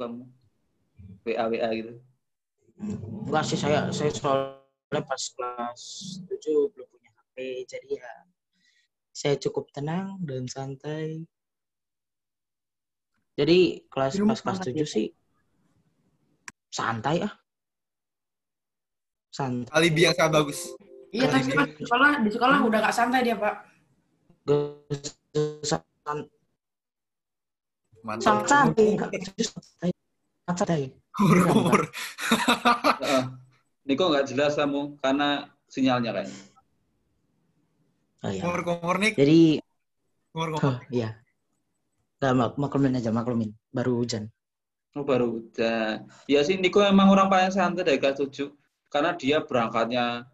kamu WA WA gitu Enggak sih saya saya soalnya pas kelas 7 belum punya HP jadi ya saya cukup tenang dan santai. Jadi kelas rumah pas kelas banget 7 ya, sih santai ah. Santai. Alibi yang sangat bagus. Iya, tapi kan di sekolah, di sekolah udah gak santai dia, Pak. Mantap. santai. Umur-umur. Niko nggak jelas kamu karena sinyalnya kan Oh, iya. Umur-umur nih. Jadi Umur-umur. oh, iya. Gak mak maklumin aja maklumin. Baru hujan. oh baru udah ya sih Niko emang orang paling santai dari kelas 7 karena dia berangkatnya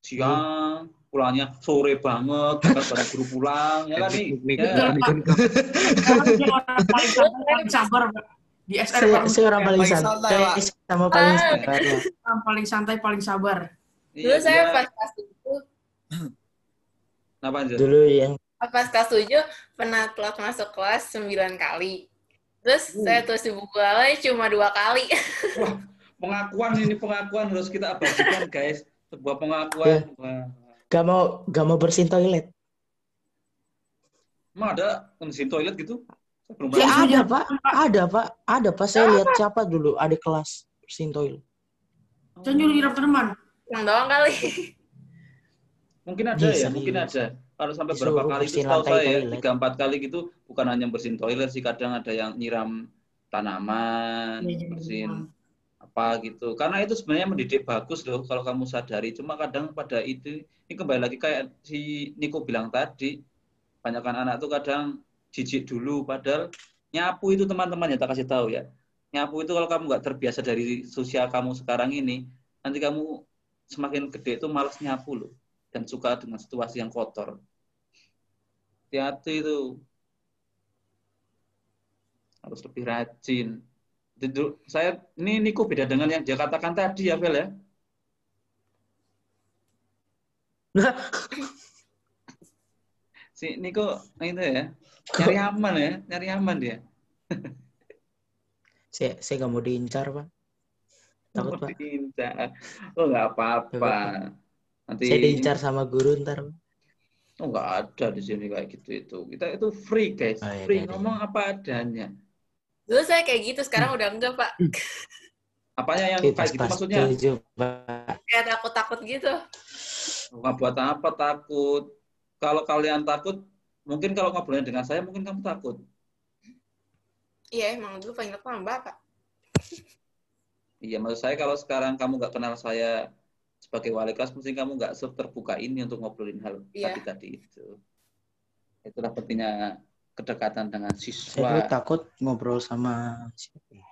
siang pulangnya sore banget bahkan pada guru pulang ya kan nih ya. Paling sabar. Di SR Saya, orang paling santai, Pak. sama paling Ah. sabar. ya. Orang paling santai, paling sabar. Iya, Dulu saya dia- pas kelas 7, Kenapa aja? Dulu yang pas kelas 7 pernah telat masuk kelas 9 kali. Terus Uh. saya tulis di buku alay cuma dua kali. Pengakuan ini pengakuan harus kita abadikan guys. Sebuah pengakuan. Wah. Gak mau gak mau bersihin toilet. Emang ada mesin toilet gitu? Belum Ya pernah. ada pak, ada pak, ada pak. Saya lihat siapa dulu ada kelas bersihin toilet. Saya nyuruh nyiram teman. Yang doang kali. Mungkin ada Bisa, ya, mungkin iya. ada. Kalau sampai Disuruh berapa kali itu bersihin lantai saya ya, toilet. tiga empat kali gitu bukan hanya bersihin toilet sih, kadang ada yang nyiram tanaman, Iya, bersihin apa gitu. Karena itu sebenarnya mendidik bagus loh kalau kamu sadari. Cuma kadang pada itu ini kembali lagi kayak si Niko bilang tadi, banyakkan anak tuh kadang jijik dulu padahal nyapu itu teman-teman ya tak kasih tahu ya. Nyapu itu kalau kamu nggak terbiasa dari sosial kamu sekarang ini, nanti kamu semakin gede itu malas nyapu loh dan suka dengan situasi yang kotor. Hati-hati itu harus lebih rajin. Saya ini Niko beda dengan yang dia katakan tadi ya, Vel ya. Si Niko itu ya, nyari aman ya, nyari aman dia. Saya saya gak mau diincar pak. Takut pak. Diincar. Oh nggak apa-apa. Nanti Saya diincar sama guru ntar. Pak. Oh nggak ada di sini kayak gitu itu. Kita itu free guys, Oh, iya, free iya, iya. ngomong apa adanya. Dulu saya kayak gitu, sekarang udah enggak, Pak. Apanya yang kayak gitu maksudnya? Kayak takut-takut gitu. Nggak buat apa takut. Kalau kalian takut, mungkin kalau ngobrolnya dengan saya, mungkin kamu takut. Iya, emang dulu paling takut sama Bapak. Iya, maksud saya kalau sekarang kamu nggak kenal saya sebagai wali kelas, mungkin kamu nggak terbuka ini untuk ngobrolin hal Iya. tadi-tadi itu. Itulah pentingnya kedekatan dengan Saya siswa. takut ngobrol sama siapa ya?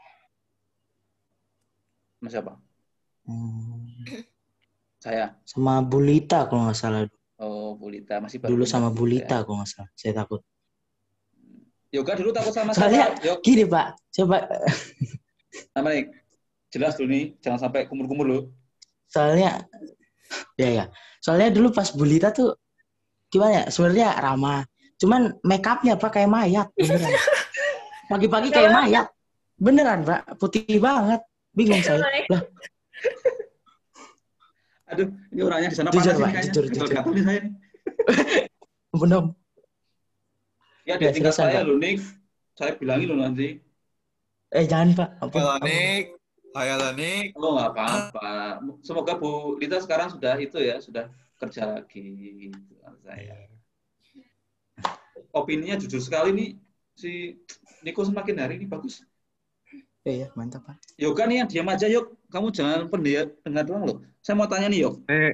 Sama siapa? Hmm, Saya. sama Bulita kalau nggak salah. Oh, Bulita. Masih baru Dulu sama Bulita. Bulita kalau nggak salah. Saya takut. Yoga dulu takut sama Soalnya- siapa? Yuk, Gini pak, coba nama nih. Jelas dulu nih, jangan sampai kumur-kumur loh. soalnya ya ya soalnya dulu pas Bulita tuh gimana ya sebenarnya ramah cuman make upnya pak kayak mayat beneran pagi-pagi kayak mayat beneran pak putih banget bingung saya lah Aduh, ini orangnya di sana Jujur, panas Pak, jujur, jujur. gatal nih saya belum Ya, dia tinggal silakan, saya Pak. Nick. Saya bilangin loh nanti. eh jangan pak Ampun, Halo ampun. Nik. Halo Nik. Oh, nggak apa-apa. Semoga Bu Lita sekarang sudah itu ya, sudah kerja lagi. Gitu, saya. Opininya jujur sekali nih, si Niko semakin hari ini bagus. Iya, iya, mantap pak Yoga nih yang diam aja, Yok. Kamu jangan pendengar dengar doang loh. Saya mau tanya nih, Yok. Eh,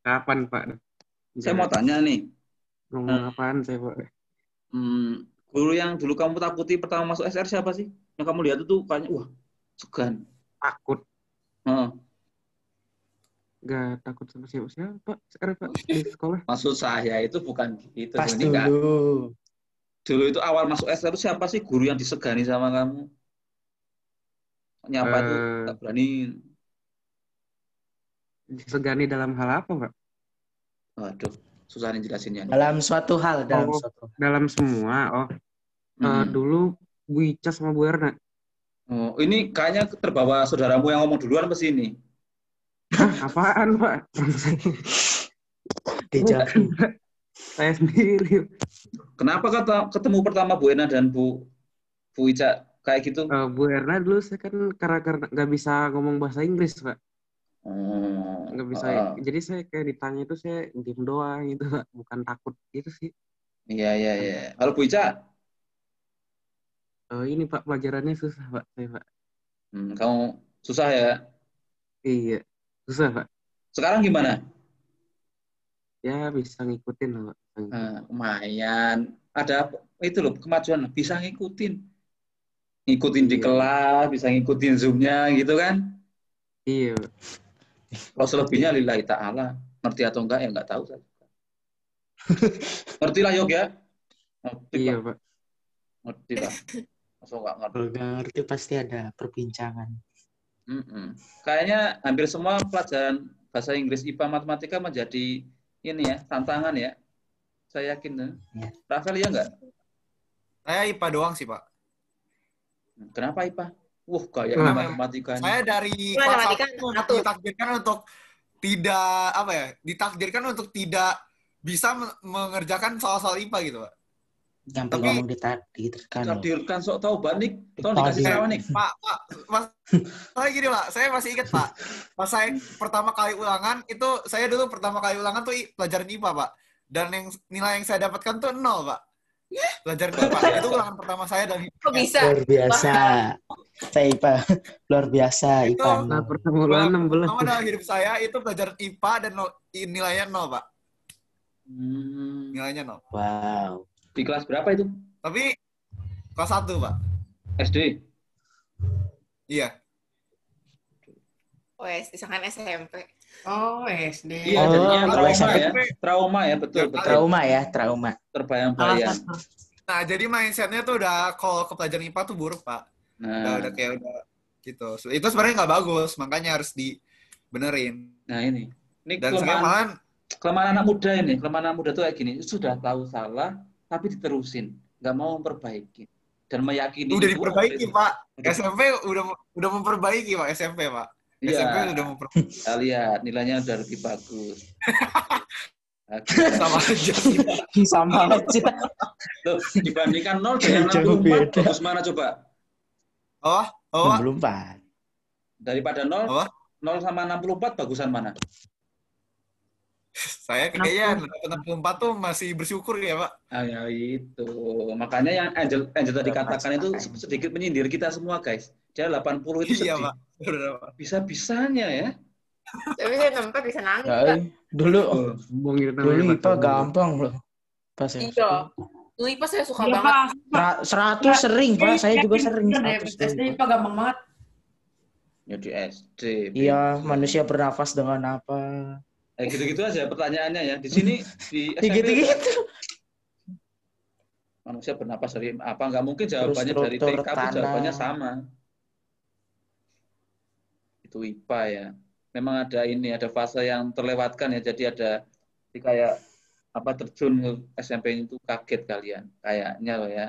kapan Pak? Saya mau tanya nih. ngomong apaan saya Pak? Hmm, guru yang dulu kamu takuti pertama masuk SR siapa sih? Yang kamu lihat itu kayaknya, wah, segan. Takut. Heeh. Gak takut sama siapa siapa sekarang Pak di sekolah. Maksud saya itu bukan gitu. pas Ini nggak- dulu dulu itu awal masuk SR itu siapa sih guru yang disegani sama kamu? Nyapa tuh Eh. tak berani. Disegani dalam hal apa Pak? Waduh, susah nih jelasinnya. nih. dalam suatu hal dalam Oh. suatu Dalam semua. Oh, eh, Hmm. dulu Bu Ica sama Bu Erna. Oh, ini kayaknya terbawa saudaramu yang ngomong duluan ke sini. Apaan, Pak? Dejavu. Saya sendiri. Kenapa kata ketemu pertama Bu Ena dan Bu Bu Ica kayak gitu? Eh, Bu Erna dulu saya kan karena karena nggak bisa ngomong bahasa Inggris, Pak. Oh, Nggak bisa. ah, Jadi saya kayak ditanya itu saya diem doang gitu, Pak. Bukan takut gitu sih. Iya iya iya. Kalau Bu Ica, Eh, ini Pak pelajarannya susah, Pak. Saya, Pak. hmm, kamu susah ya. Iya, susah, Pak. Sekarang gimana? Ya bisa ngikutin lah, Pak. Nah, lumayan. Ada itu loh kemajuan bisa ngikutin. Ngikutin di Iya. kelas, bisa ngikutin Zoom-nya gitu kan. Iya. Kalau selebihnya lillahi ta'ala. Ngerti atau enggak ya enggak tahu saya. Ngerti lah Yok ya? Ngerti Iya. Pak. Ngerti lah. Masa enggak ngerti? Kalau nggak ngerti pasti ada perbincangan. Mm-mm. Kayaknya hampir semua pelajaran bahasa Inggris, IPA, matematika menjadi ini ya, tantangan ya. Saya yakin. ya. Rafael ya enggak? Saya IPA doang sih, Pak. Kenapa IPA? Wah, kayak Kenapa? matematikanya. Saya dari matematika satu ditakdirkan untuk tidak apa ya? Ditakdirkan untuk tidak bisa me- mengerjakan soal-soal IPA gitu, Pak. Yang Tapi- ngomong ditakdirkan loh. Takdirkan sok tahu banik. Tolong Takdir. dikasih tahu nih. Pak, Pak, Mas, saya gini Pak, saya masih ingat Pak, pas saya pertama kali ulangan itu saya dulu pertama kali ulangan tuh pelajaran IPA Pak, dan yang nilai yang saya dapatkan tuh nol Pak, pelajaran IPA itu ulangan pertama saya dan Kok bisa? Luar biasa. Saya IPA. Luar biasa Itu- IPA. Nah, pertama ulangan 16. pertama dalam hidup saya itu pelajaran IPA dan nol, nilainya nol Pak, Hmm, nilainya nol. Wow. Di kelas berapa itu? Tapi kelas 1 Pak, SD. iya. Wes, disangkan SMP. Oh, SD. Iya, Oh, jadinya trauma SMP. ya. Trauma ya, betul, Ya, betul. Trauma ya, trauma. Terbayang-bayang. satu. Nah jadi mindsetnya tuh udah kalau ke pelajaran IPA tuh buruk Pak, udah, Nah, udah kayak udah gitu. Itu sebenarnya nggak bagus, makanya harus dibenerin. nah ini. Ini Dan kelemahan, kelemahan anak muda ini. Kelemahan anak muda tuh kayak gini. Sudah tahu salah, tapi diterusin. Nggak mau memperbaiki. Dan meyakini. udah diperbaiki pak. SMP udah udah memperbaiki pak SMP pak. Iya, SMP udah memperbaiki kita lihat nilainya udah lebih bagus. sama aja sih. Sama aja. Loh, dibandingkan 0 dengan 64, beda. bagus mana coba? oh oh. Belum, Pak. Daripada 0, Apa? 0 sama 64 bagusan mana? Saya kayaknya dapat 64 tuh masih bersyukur ya pak Ah, ya itu. Makanya yang Angel Angel tadi katakan itu sedikit menyindir kita semua, guys. Dia 80 itu iya sedih. pak Udah, Pak. Bisa-bisanya ya. Tapi saya tempat bisa nangis. Kak. dulu dulu IPA Pak. gampang loh. Pas ya. Iya. Dulu IPA saya suka Iya, banget. Pak. Sera- Seratus sering, Pak. Saya juga sering seratus SD. IPA gampang banget. Ya di SD. Iya, manusia bernafas dengan apa? Eh, gitu-gitu aja pertanyaannya ya. Di sini di SMP gitu-gitu. manusia bernapas dari apa? Nggak mungkin jawabannya Terus dari TK tanah. jawabannya sama. Itu IPA ya. Memang ada ini, ada fase yang terlewatkan ya. Jadi ada jadi kayak apa terjun ke SMP itu kaget kalian kayaknya loh ya.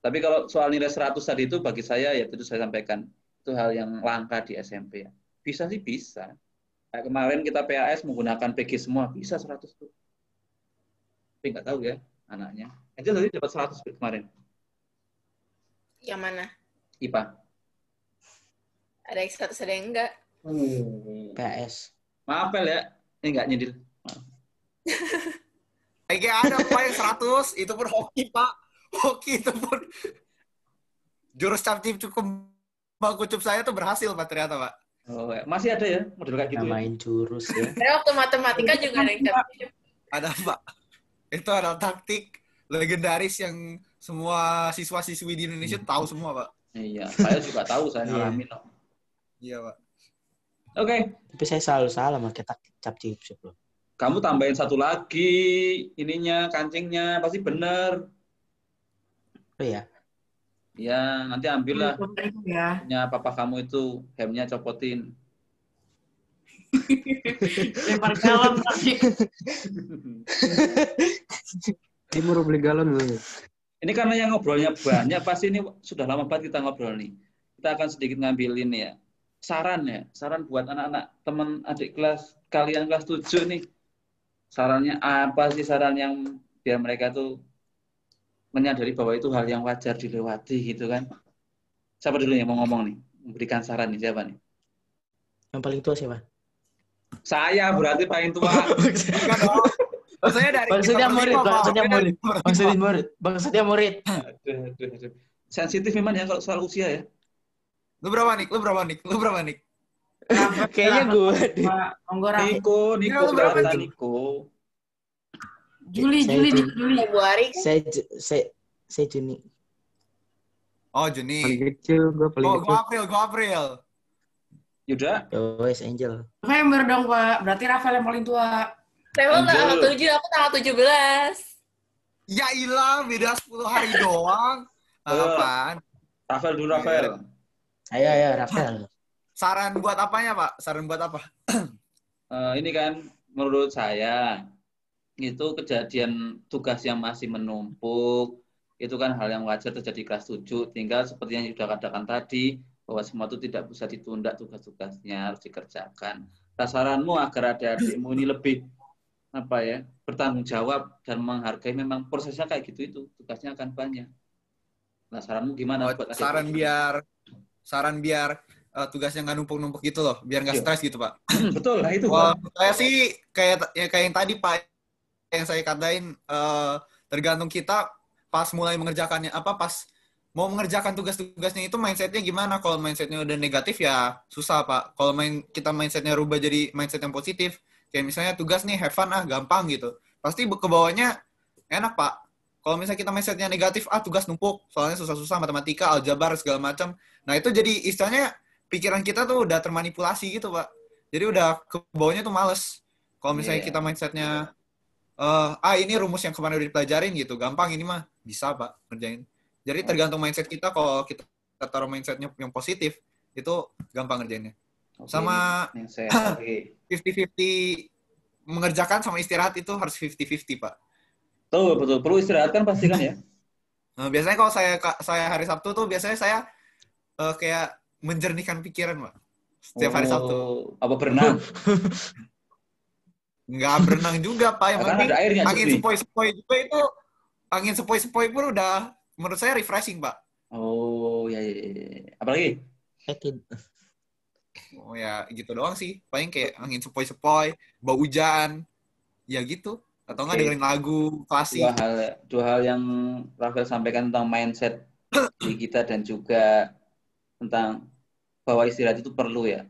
Tapi kalau soal nilai 100 tadi itu bagi saya ya itu saya sampaikan itu hal yang langka di SMP ya. Bisa sih bisa. Kayak kemarin kita PAS menggunakan PG semua bisa 100 tuh. Tapi nggak tahu ya anaknya. Angel tadi dapat 100 kemarin Yang mana? IPA. Ada yang satu, ada yang enggak. PS. Maaf Pel ya, ini nggak nyindir. kayak ada pak yang 100 itu pun hoki pak hoki itu pun jurus capcip cukup bang kucup saya tuh berhasil pak ternyata pak Oh, ya. masih ada ya model kayak gitu. Ya? Namain jurus ya. Karena waktu matematika juga ada yang ada pak itu adalah taktik legendaris yang semua siswa-siswi di Indonesia tahu semua pak Iya, saya juga tahu saya Iya. ngalamin. kok. iya pak Oke, Tapi saya selalu salah pakai taktik cap cip loh. kamu tambahin satu lagi ininya kancingnya pasti bener. Oh ya. Ya, nanti ambillah Ya. punya papa kamu itu hemnya copotin. Lempar galon lagi. Dia mau beli galon loh. Ini karena yang ngobrolnya banyak, pasti ini sudah lama banget kita ngobrol nih. kita akan sedikit ngambil ini ya. Saran ya, saran buat anak-anak teman adik kelas kalian kelas 7 nih. Sarannya apa sih saran yang biar mereka tuh menyadari bahwa itu hal yang wajar dilewati gitu kan. Siapa dulu yang mau ngomong nih? Memberikan saran nih siapa nih? Yang paling tua siapa? Saya berarti paling tua. Dong. Maksudnya dari Maksudnya kita murid, maksudnya murid. Maksudnya murid. Maksudnya murid. Aduh, aduh, aduh. Sensitif memang ya kalau soal usia ya. Lu berapa nih? Lu berapa nih? Lu berapa nih? Kayaknya gue. Monggo. Niko, Niko, Niko, berapa berapa nih? Niko? Juli, Saya Juli, Juli. Juli. Februari kan Saya Ju- saya saya Juni. Oh, Paling Juni. kecil, gue paling Gua, kecil. gua April, gua April. Yuda? Wes Angel. November dong, Pak. Berarti Rafael yang paling tua. Saya tanggal Angel. 7, aku tanggal 17. Ya ilah, beda 10 hari doang. Apaan? Rafael dulu, Rafael. Ayo ayo Rafael. Saran buat apanya, Pak? Saran buat apa? Eh, ini kan menurut saya itu kejadian tugas yang masih menumpuk. Itu kan hal yang wajar terjadi kelas 7 tinggal seperti yang sudah katakan tadi bahwa semua itu tidak bisa ditunda tugas-tugasnya harus dikerjakan. Nah, saranmu agar adik-adikmu ini lebih apa ya bertanggung jawab dan menghargai memang prosesnya kayak gitu itu. Tugasnya akan banyak. Nah saranmu gimana Oh, buat saran biar saran biar eh, tugasnya nggak numpuk-numpuk gitu loh, biar nggak Iya. stres gitu, Pak. betul lah itu Wah, saya sih kayak ya kayak yang tadi Pak yang saya katain eh, tergantung kita pas mulai mengerjakannya apa pas mau mengerjakan tugas-tugasnya itu mindsetnya gimana. Kalau mindsetnya udah negatif ya susah pak. Kalau main kita mindsetnya rubah jadi mindset yang positif. Kayak misalnya tugas nih have fun ah gampang gitu. Pasti ke bawahnya enak pak. Kalau misalnya kita mindsetnya negatif ah tugas numpuk. Soalnya susah-susah matematika aljabar segala macam. Nah itu jadi istilahnya pikiran kita tuh udah termanipulasi gitu pak. Jadi udah ke bawahnya tuh males. Kalau misalnya Iya. kita mindsetnya eh ah ini rumus yang kemarin udah dipelajarin gitu. Gampang ini mah. Bisa pak ngerjain jadi tergantung mindset kita. Kalau kita taruh mindsetnya yang positif itu gampang ngerjainnya. Oke, sama oke. 50-50 mengerjakan sama istirahat itu harus 50-50 pak. Betul betul. Perlu istirahat kan pasti kan ya? Nah, biasanya kalau saya saya hari Sabtu tuh biasanya saya eh, kayak menjernihkan pikiran pak. Setiap hari Sabtu. Oh, apa berenang nggak berenang juga pak yang penting airnya angin sepoi-sepoi juga itu angin sepoi-sepoi pun udah menurut saya refreshing pak Oh, ya, ya, ya. Apalagi? Oh ya gitu doang sih paling kayak angin sepoi-sepoi bau hujan ya gitu atau nggak Oke. dengerin lagu klasik Dua hal, dua hal yang Rafael sampaikan tentang mindset di kita dan juga tentang bahwa istirahat itu perlu ya.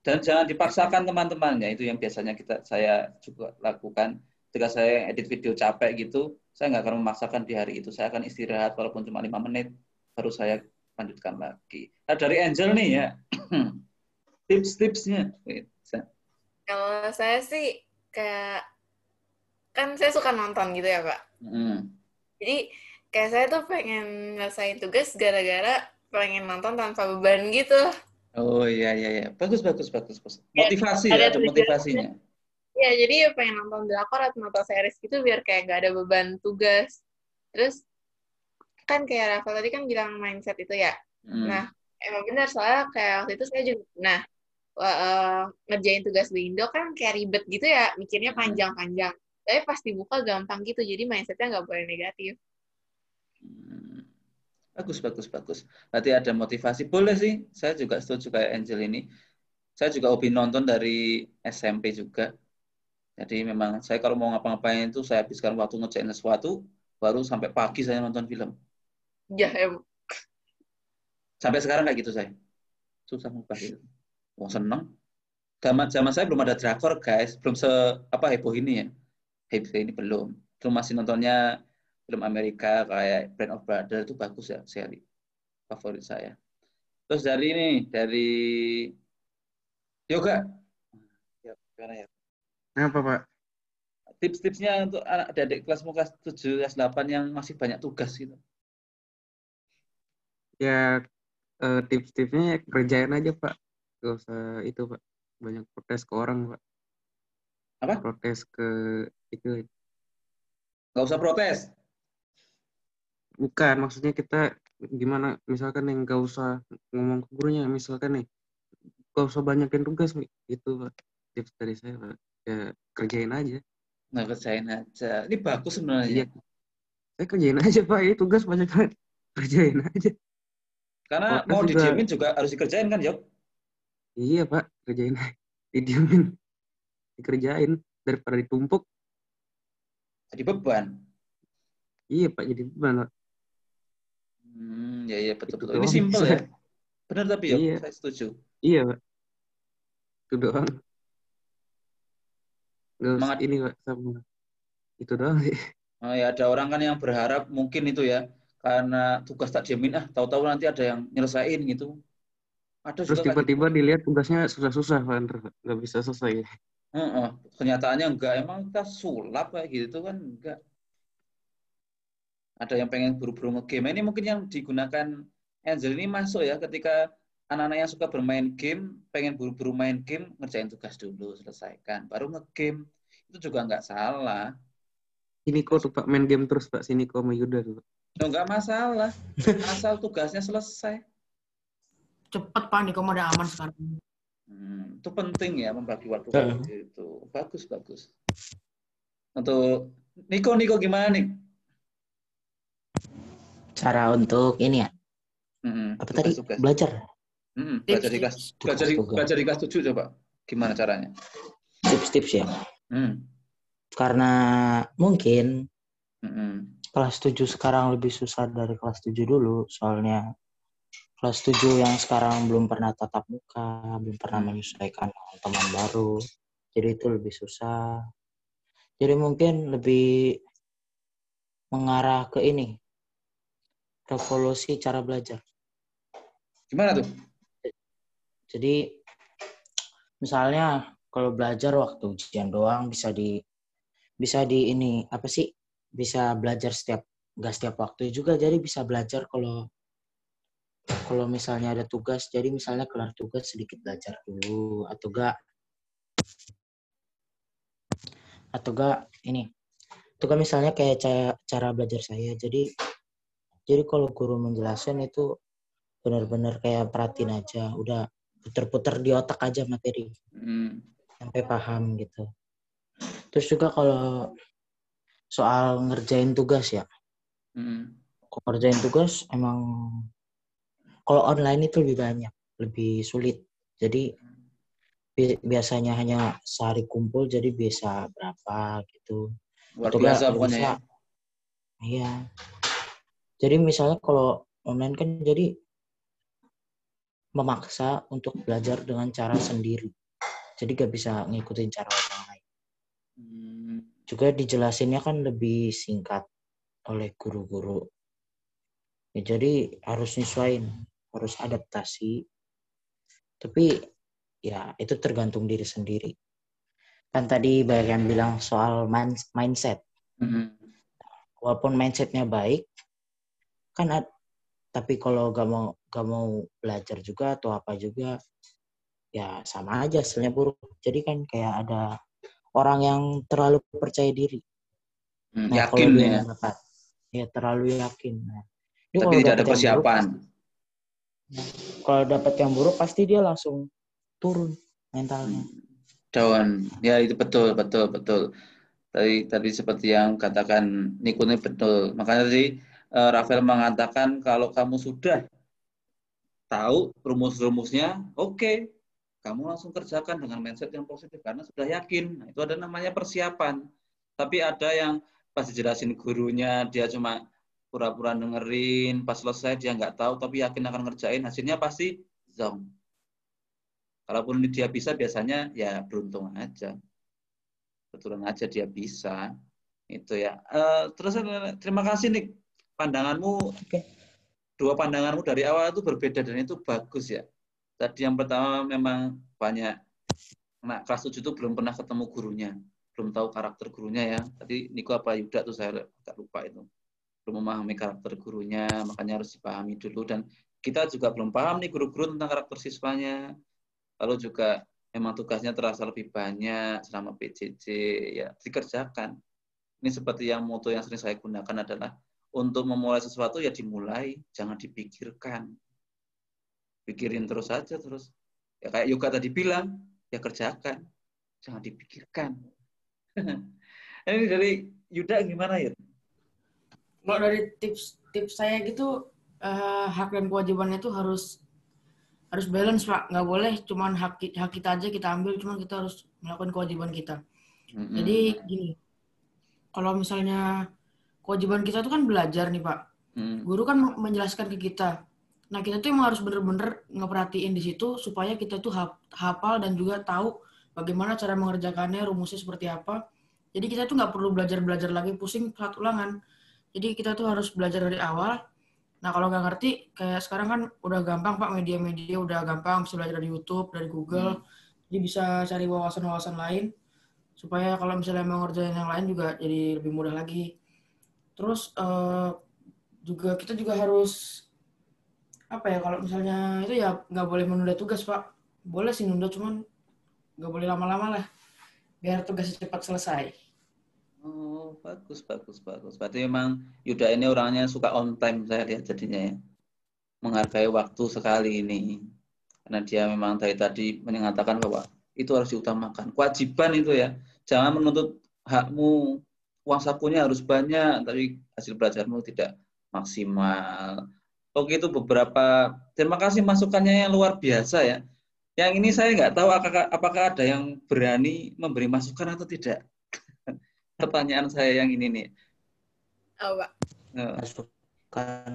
Dan jangan dipaksakan teman-temannya itu yang biasanya kita saya juga lakukan. Ketika saya edit video capek gitu, saya nggak akan memaksakan di hari itu. Saya akan istirahat walaupun cuma lima menit, baru saya lanjutkan lagi. Nah, dari Angel nih ya, tips-tipsnya. Kalau saya sih kayak kan saya suka nonton gitu ya Pak. Hmm. Jadi kayak saya tuh pengen nyelesain tugas gara-gara pengen nonton tanpa beban gitu. Oh iya iya iya. Bagus bagus bagus. bagus. Ya, Motivasi ada ya, ada motivasinya. Ya jadi pengen nonton drakor atau nonton series gitu biar kayak gak ada beban tugas. Terus kan kayak Rafael tadi kan bilang mindset itu ya. Hmm. Nah, emang benar soalnya kayak waktu itu saya juga nah eh, ngerjain tugas di Indo kan kayak ribet gitu ya, mikirnya Hmm. panjang-panjang. Tapi pas dibuka gampang gitu, jadi mindsetnya nggak boleh negatif. Bagus, bagus, bagus. Berarti ada motivasi. Boleh sih. Saya juga setuju kayak Angel ini. Saya juga hobi nonton dari SMP juga. Jadi memang saya kalau mau ngapa-ngapain itu saya habiskan waktu ngerjain sesuatu, baru sampai pagi saya nonton film. Ya, em- Sampai sekarang kayak gitu saya. Susah ngubah itu. Wah seneng. Zaman zaman saya belum ada drakor guys, belum se apa heboh ini ya. Heboh ini belum. Belum masih nontonnya film Amerika kayak Band of Brothers itu bagus ya seri favorit saya. Terus dari ini dari yoga. Ya, gimana ya? Kenapa, Pak? Tips-tipsnya untuk anak adik kelas 7, kelas 8 yang masih banyak tugas gitu. Ya, eh, tips-tipsnya ya kerjain aja, Pak. Gak usah itu, Pak. Banyak protes ke orang, Pak. Apa? Protes ke itu. Nggak usah protes. Bukan, maksudnya kita gimana misalkan yang nggak usah ngomong ke gurunya misalkan nih nggak usah banyakin tugas nih itu Pak. tips dari saya Pak. ya kerjain aja. Nggak kerjain aja. Ini bagus sebenarnya. Iya. Saya kerjain aja Pak. Ini tugas banyak banget. Kerjain aja. Karena Podcast mau juga- didiemin juga harus dikerjain kan Yok iya Pak. Kerjain aja. Didiemin. Dikerjain. Daripada ditumpuk. Jadi beban. Iya Pak. Jadi beban Pak. Hmm ya ya betul Itu betul. Ini simple ya? Benar tapi Yok Iya. saya setuju. Iya Pak. Itu doang. Semangat. ini Pak sama itu doang sih. Oh, ya ada orang kan yang berharap mungkin itu ya karena tugas tak diemin ah tahu-tahu nanti ada yang nyelesain gitu. Ada terus tiba-tiba dilihat tugasnya susah-susah Pak. nggak bisa selesai. Heeh, kenyataannya enggak. Emang kita sulap kayak gitu kan? Enggak ada yang pengen buru-buru ngegame ini mungkin yang digunakan Angel ini masuk ya ketika anak-anak yang suka bermain game pengen buru-buru main game ngerjain tugas dulu selesaikan baru ngegame itu juga nggak salah Ini kok tuh Pak main game terus Pak sini kok sama Yuda tuh. Oh, nggak masalah asal tugasnya selesai Cepet Pak, kamu udah aman sekarang. Hmm, itu penting ya membagi waktu seperti itu. Bagus bagus. Untuk Niko Niko gimana nih? Cara untuk ini ya, Hmm, apa tadi? tugas-tugas. Belajar. Hmm, Tips, belajar di kelas belajar di, belajar di kelas 7 coba. Gimana caranya? Tips-tips ya. Hmm. Karena mungkin hmm, kelas 7 sekarang lebih susah dari kelas 7 dulu. Soalnya kelas 7 yang sekarang belum pernah tatap muka, belum pernah Hmm. menyesuaikan teman baru. Jadi itu lebih susah. Jadi mungkin lebih mengarah ke ini. Revolusi cara belajar. Gimana tuh? Jadi misalnya kalau belajar waktu ujian doang bisa di bisa di ini apa sih? Bisa belajar setiap nggak setiap waktu juga jadi bisa belajar kalau kalau misalnya ada tugas jadi misalnya kelar tugas sedikit belajar dulu atau enggak atau enggak ini itu kan misalnya kayak cara, cara belajar saya jadi jadi kalau guru menjelaskan itu benar-benar kayak perhatiin aja udah puter-puter di otak aja materi Hmm. sampai paham gitu terus juga kalau soal ngerjain tugas ya Hmm. kalau ngerjain tugas emang kalau online itu lebih banyak lebih sulit jadi bi- biasanya hanya sehari kumpul jadi bisa berapa gitu Luar biasa pokoknya ya. Iya. Jadi misalnya kalau online kan jadi memaksa untuk belajar dengan cara sendiri. Jadi gak bisa ngikutin cara orang lain. Hmm. Juga dijelasinnya kan lebih singkat oleh guru-guru. Ya, jadi harus nyesuaiin, harus adaptasi. Tapi ya itu tergantung diri sendiri. Kan tadi banyak yang bilang soal mind- mindset. Hmm. walaupun mindsetnya baik kan ad- tapi kalau gak mau gak mau belajar juga atau apa juga ya sama aja hasilnya buruk jadi kan kayak ada orang yang terlalu percaya diri Hmm, nah Yakin kalau ya. dapat ya terlalu yakin nah, dia Tapi tidak ada yang buruk, persiapan. kalau dapat yang buruk pasti dia langsung turun mentalnya Daun. Ya itu betul, betul, betul. Tadi tadi seperti yang katakan Niko ini betul. Makanya tadi eh, Rafael mengatakan kalau kamu sudah tahu rumus-rumusnya, oke, kamu langsung kerjakan dengan mindset yang positif karena sudah yakin. Nah, itu ada namanya persiapan. Tapi ada yang pas dijelasin gurunya dia cuma pura-pura dengerin, pas selesai dia nggak tahu tapi yakin akan ngerjain, hasilnya pasti zonk. Kalaupun dia bisa biasanya ya beruntung aja. Kebetulan aja dia bisa. Itu ya. Eh, terus eh, terima kasih nih pandanganmu. Oke. Dua pandanganmu dari awal itu berbeda dan itu bagus ya. Tadi yang pertama memang banyak nah kelas 7 itu belum pernah ketemu gurunya, belum tahu karakter gurunya ya. Tadi Niko apa Yuda tuh saya agak lupa itu. Belum memahami karakter gurunya, makanya harus dipahami dulu dan kita juga belum paham nih guru-guru tentang karakter siswanya. Lalu juga memang tugasnya terasa lebih banyak selama PJJ ya dikerjakan. Ini seperti yang moto yang sering saya gunakan adalah untuk memulai sesuatu ya dimulai, jangan dipikirkan. Pikirin terus saja terus. Ya kayak Yoga tadi bilang, ya kerjakan, jangan dipikirkan. Ini dari Yuda gimana ya? Kalau dari tips tips saya gitu eh, hak dan kewajibannya itu harus harus balance pak nggak boleh cuman hak, hak kita aja kita ambil cuman kita harus melakukan kewajiban kita Mm-mm. jadi gini kalau misalnya kewajiban kita itu kan belajar nih pak. Mm. guru kan menjelaskan ke kita. Nah kita tuh emang harus bener-bener ngeperhatiin di situ supaya kita tuh hap- hafal dan juga tahu bagaimana cara mengerjakannya rumusnya seperti apa. Jadi kita tuh nggak perlu belajar-belajar lagi pusing saat ulangan. Jadi kita tuh harus belajar dari awal. Nah kalau nggak ngerti kayak sekarang kan udah gampang pak media-media udah gampang. Bisa belajar dari YouTube dari Google. Jadi bisa cari wawasan-wawasan lain. Supaya kalau misalnya mau ngerjain yang lain juga jadi lebih mudah lagi terus eh, juga kita juga harus apa ya kalau misalnya itu ya nggak boleh menunda tugas pak boleh sih nunda cuman nggak boleh lama-lama lah biar tugasnya cepat selesai Oh, bagus, bagus, bagus. Berarti memang Yuda ini orangnya suka on time saya lihat jadinya ya. Menghargai waktu sekali ini. Karena dia memang dari tadi mengatakan bahwa itu harus diutamakan. Kewajiban itu ya. Jangan menuntut hakmu. Uang sakunya harus banyak, tapi hasil belajarmu tidak maksimal. Oke, itu beberapa. Terima kasih masukannya yang luar biasa ya. Yang ini saya nggak tahu apakah, ada yang berani memberi masukan atau tidak pertanyaan saya yang ini nih. Oh, Pak. Eh, Masukan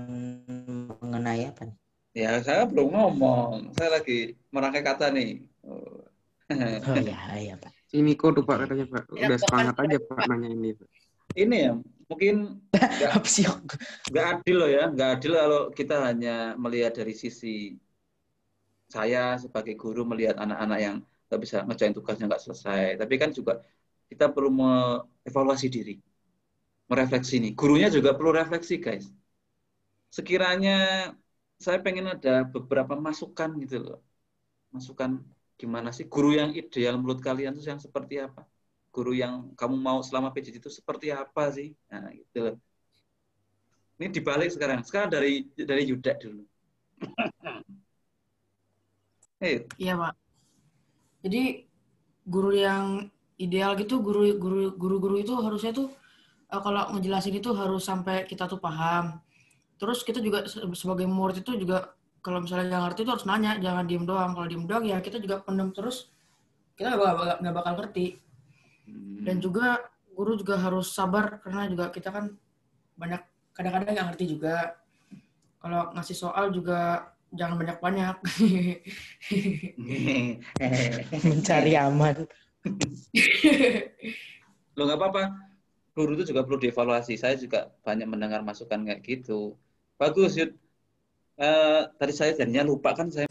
mengenai apa nih? Ya, saya belum ngomong. Saya lagi merangkai kata nih. Oh. Oh iya, iya Pak. Si Miko tuh Pak katanya Pak. Ya, Udah Pak, semangat aja Pak. Pak nanya ini Pak. Ini ya, mungkin nggak adil loh ya, nggak adil kalau kita hanya melihat dari sisi saya sebagai guru melihat anak-anak yang nggak bisa ngerjain tugasnya nggak selesai. Tapi kan juga kita perlu mengevaluasi diri, merefleksi nih. Gurunya juga perlu refleksi guys. Sekiranya saya pengen ada beberapa masukan gitu loh, masukan gimana sih guru yang ideal menurut kalian itu yang seperti apa? Guru yang kamu mau selama PJJ itu seperti apa sih? Nah, gitu. Ini dibalik sekarang. Sekarang dari dari Yuda dulu. Hei, Iya pak. Jadi guru yang ideal gitu guru guru guru guru itu harusnya tuh eh, kalau ngejelasin itu harus sampai kita tuh paham. Terus kita juga se- sebagai murid itu juga kalau misalnya nggak ngerti itu harus nanya, jangan diem doang. Kalau diem doang ya kita juga pendem terus kita nggak bakal, nggak bakal ngerti. Dan juga guru juga harus sabar karena juga kita kan banyak kadang-kadang nggak ngerti juga. Kalau ngasih soal juga jangan banyak-banyak. Mencari aman. Lo nggak apa-apa. Guru itu juga perlu dievaluasi. Saya juga banyak mendengar masukan kayak gitu. Bagus, Yud. Eh, tadi saya jadinya lupa kan saya